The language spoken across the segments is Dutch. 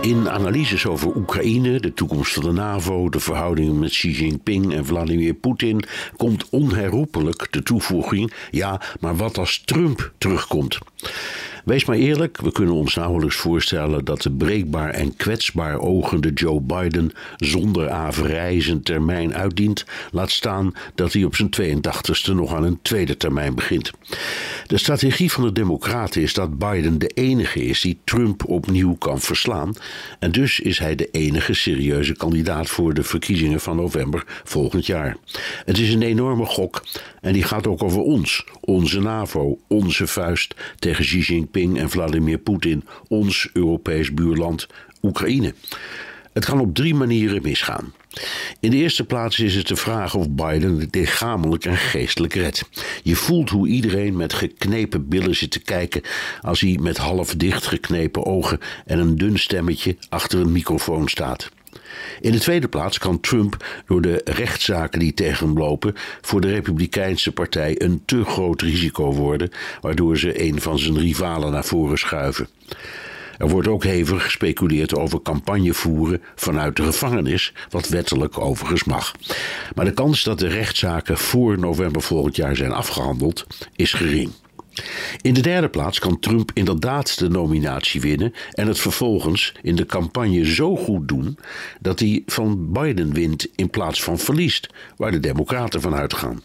In analyses over Oekraïne, de toekomst van de NAVO, de verhoudingen met Xi Jinping en Vladimir Poetin komt onherroepelijk de toevoeging: ja, maar wat als Trump terugkomt? Wees maar eerlijk, we kunnen ons nauwelijks voorstellen dat de breekbaar en kwetsbaar ogende Joe Biden zonder averij zijn termijn uitdient, laat staan dat hij op zijn 82ste nog aan een tweede termijn begint. De strategie van de Democraten is dat Biden de enige is die Trump opnieuw kan verslaan, en dus is hij de enige serieuze kandidaat voor de verkiezingen van november volgend jaar. Het is een enorme gok en die gaat ook over ons, onze NAVO, onze vuist tegen Xi Jinping en Vladimir Poetin ons Europees buurland Oekraïne. Het kan op drie manieren misgaan. In de eerste plaats is het de vraag of Biden het lichamelijk en geestelijk redt. Je voelt hoe iedereen met geknepen billen zit te kijken als hij met half dichtgeknepen ogen en een dun stemmetje achter een microfoon staat. In de tweede plaats kan Trump door de rechtszaken die tegen hem lopen voor de Republikeinse Partij een te groot risico worden, waardoor ze een van zijn rivalen naar voren schuiven. Er wordt ook hevig gespeculeerd over campagne voeren vanuit de gevangenis, wat wettelijk overigens mag. Maar de kans dat de rechtszaken voor november volgend jaar zijn afgehandeld is gering. In de derde plaats kan Trump inderdaad de nominatie winnen en het vervolgens in de campagne zo goed doen dat hij van Biden wint in plaats van verliest, waar de Democraten van uitgaan.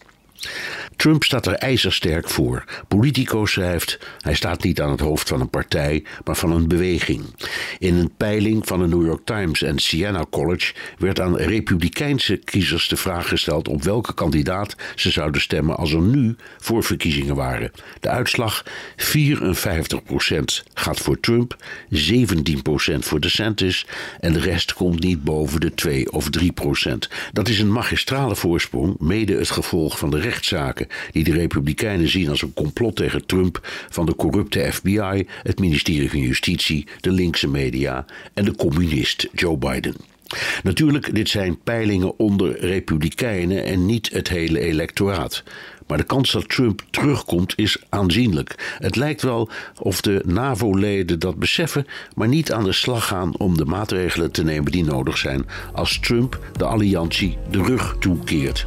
Trump staat er ijzersterk voor. Politico schrijft: hij staat niet aan het hoofd van een partij, maar van een beweging. In een peiling van de New York Times en Siena College werd aan Republikeinse kiezers de vraag gesteld op welke kandidaat ze zouden stemmen als er nu voor verkiezingen waren. De uitslag: 54% gaat voor Trump, 17% voor DeSantis en de rest komt niet boven de 2 of 3%. Dat is een magistrale voorsprong, mede het gevolg van de rechtszaken die de Republikeinen zien als een complot tegen Trump van de corrupte FBI, het ministerie van Justitie, de linkse media en de communist Joe Biden. Natuurlijk, dit zijn peilingen onder Republikeinen en niet het hele electoraat. Maar de kans dat Trump terugkomt is aanzienlijk. Het lijkt wel of de NAVO-leden dat beseffen, maar niet aan de slag gaan om de maatregelen te nemen die nodig zijn als Trump de alliantie de rug toekeert.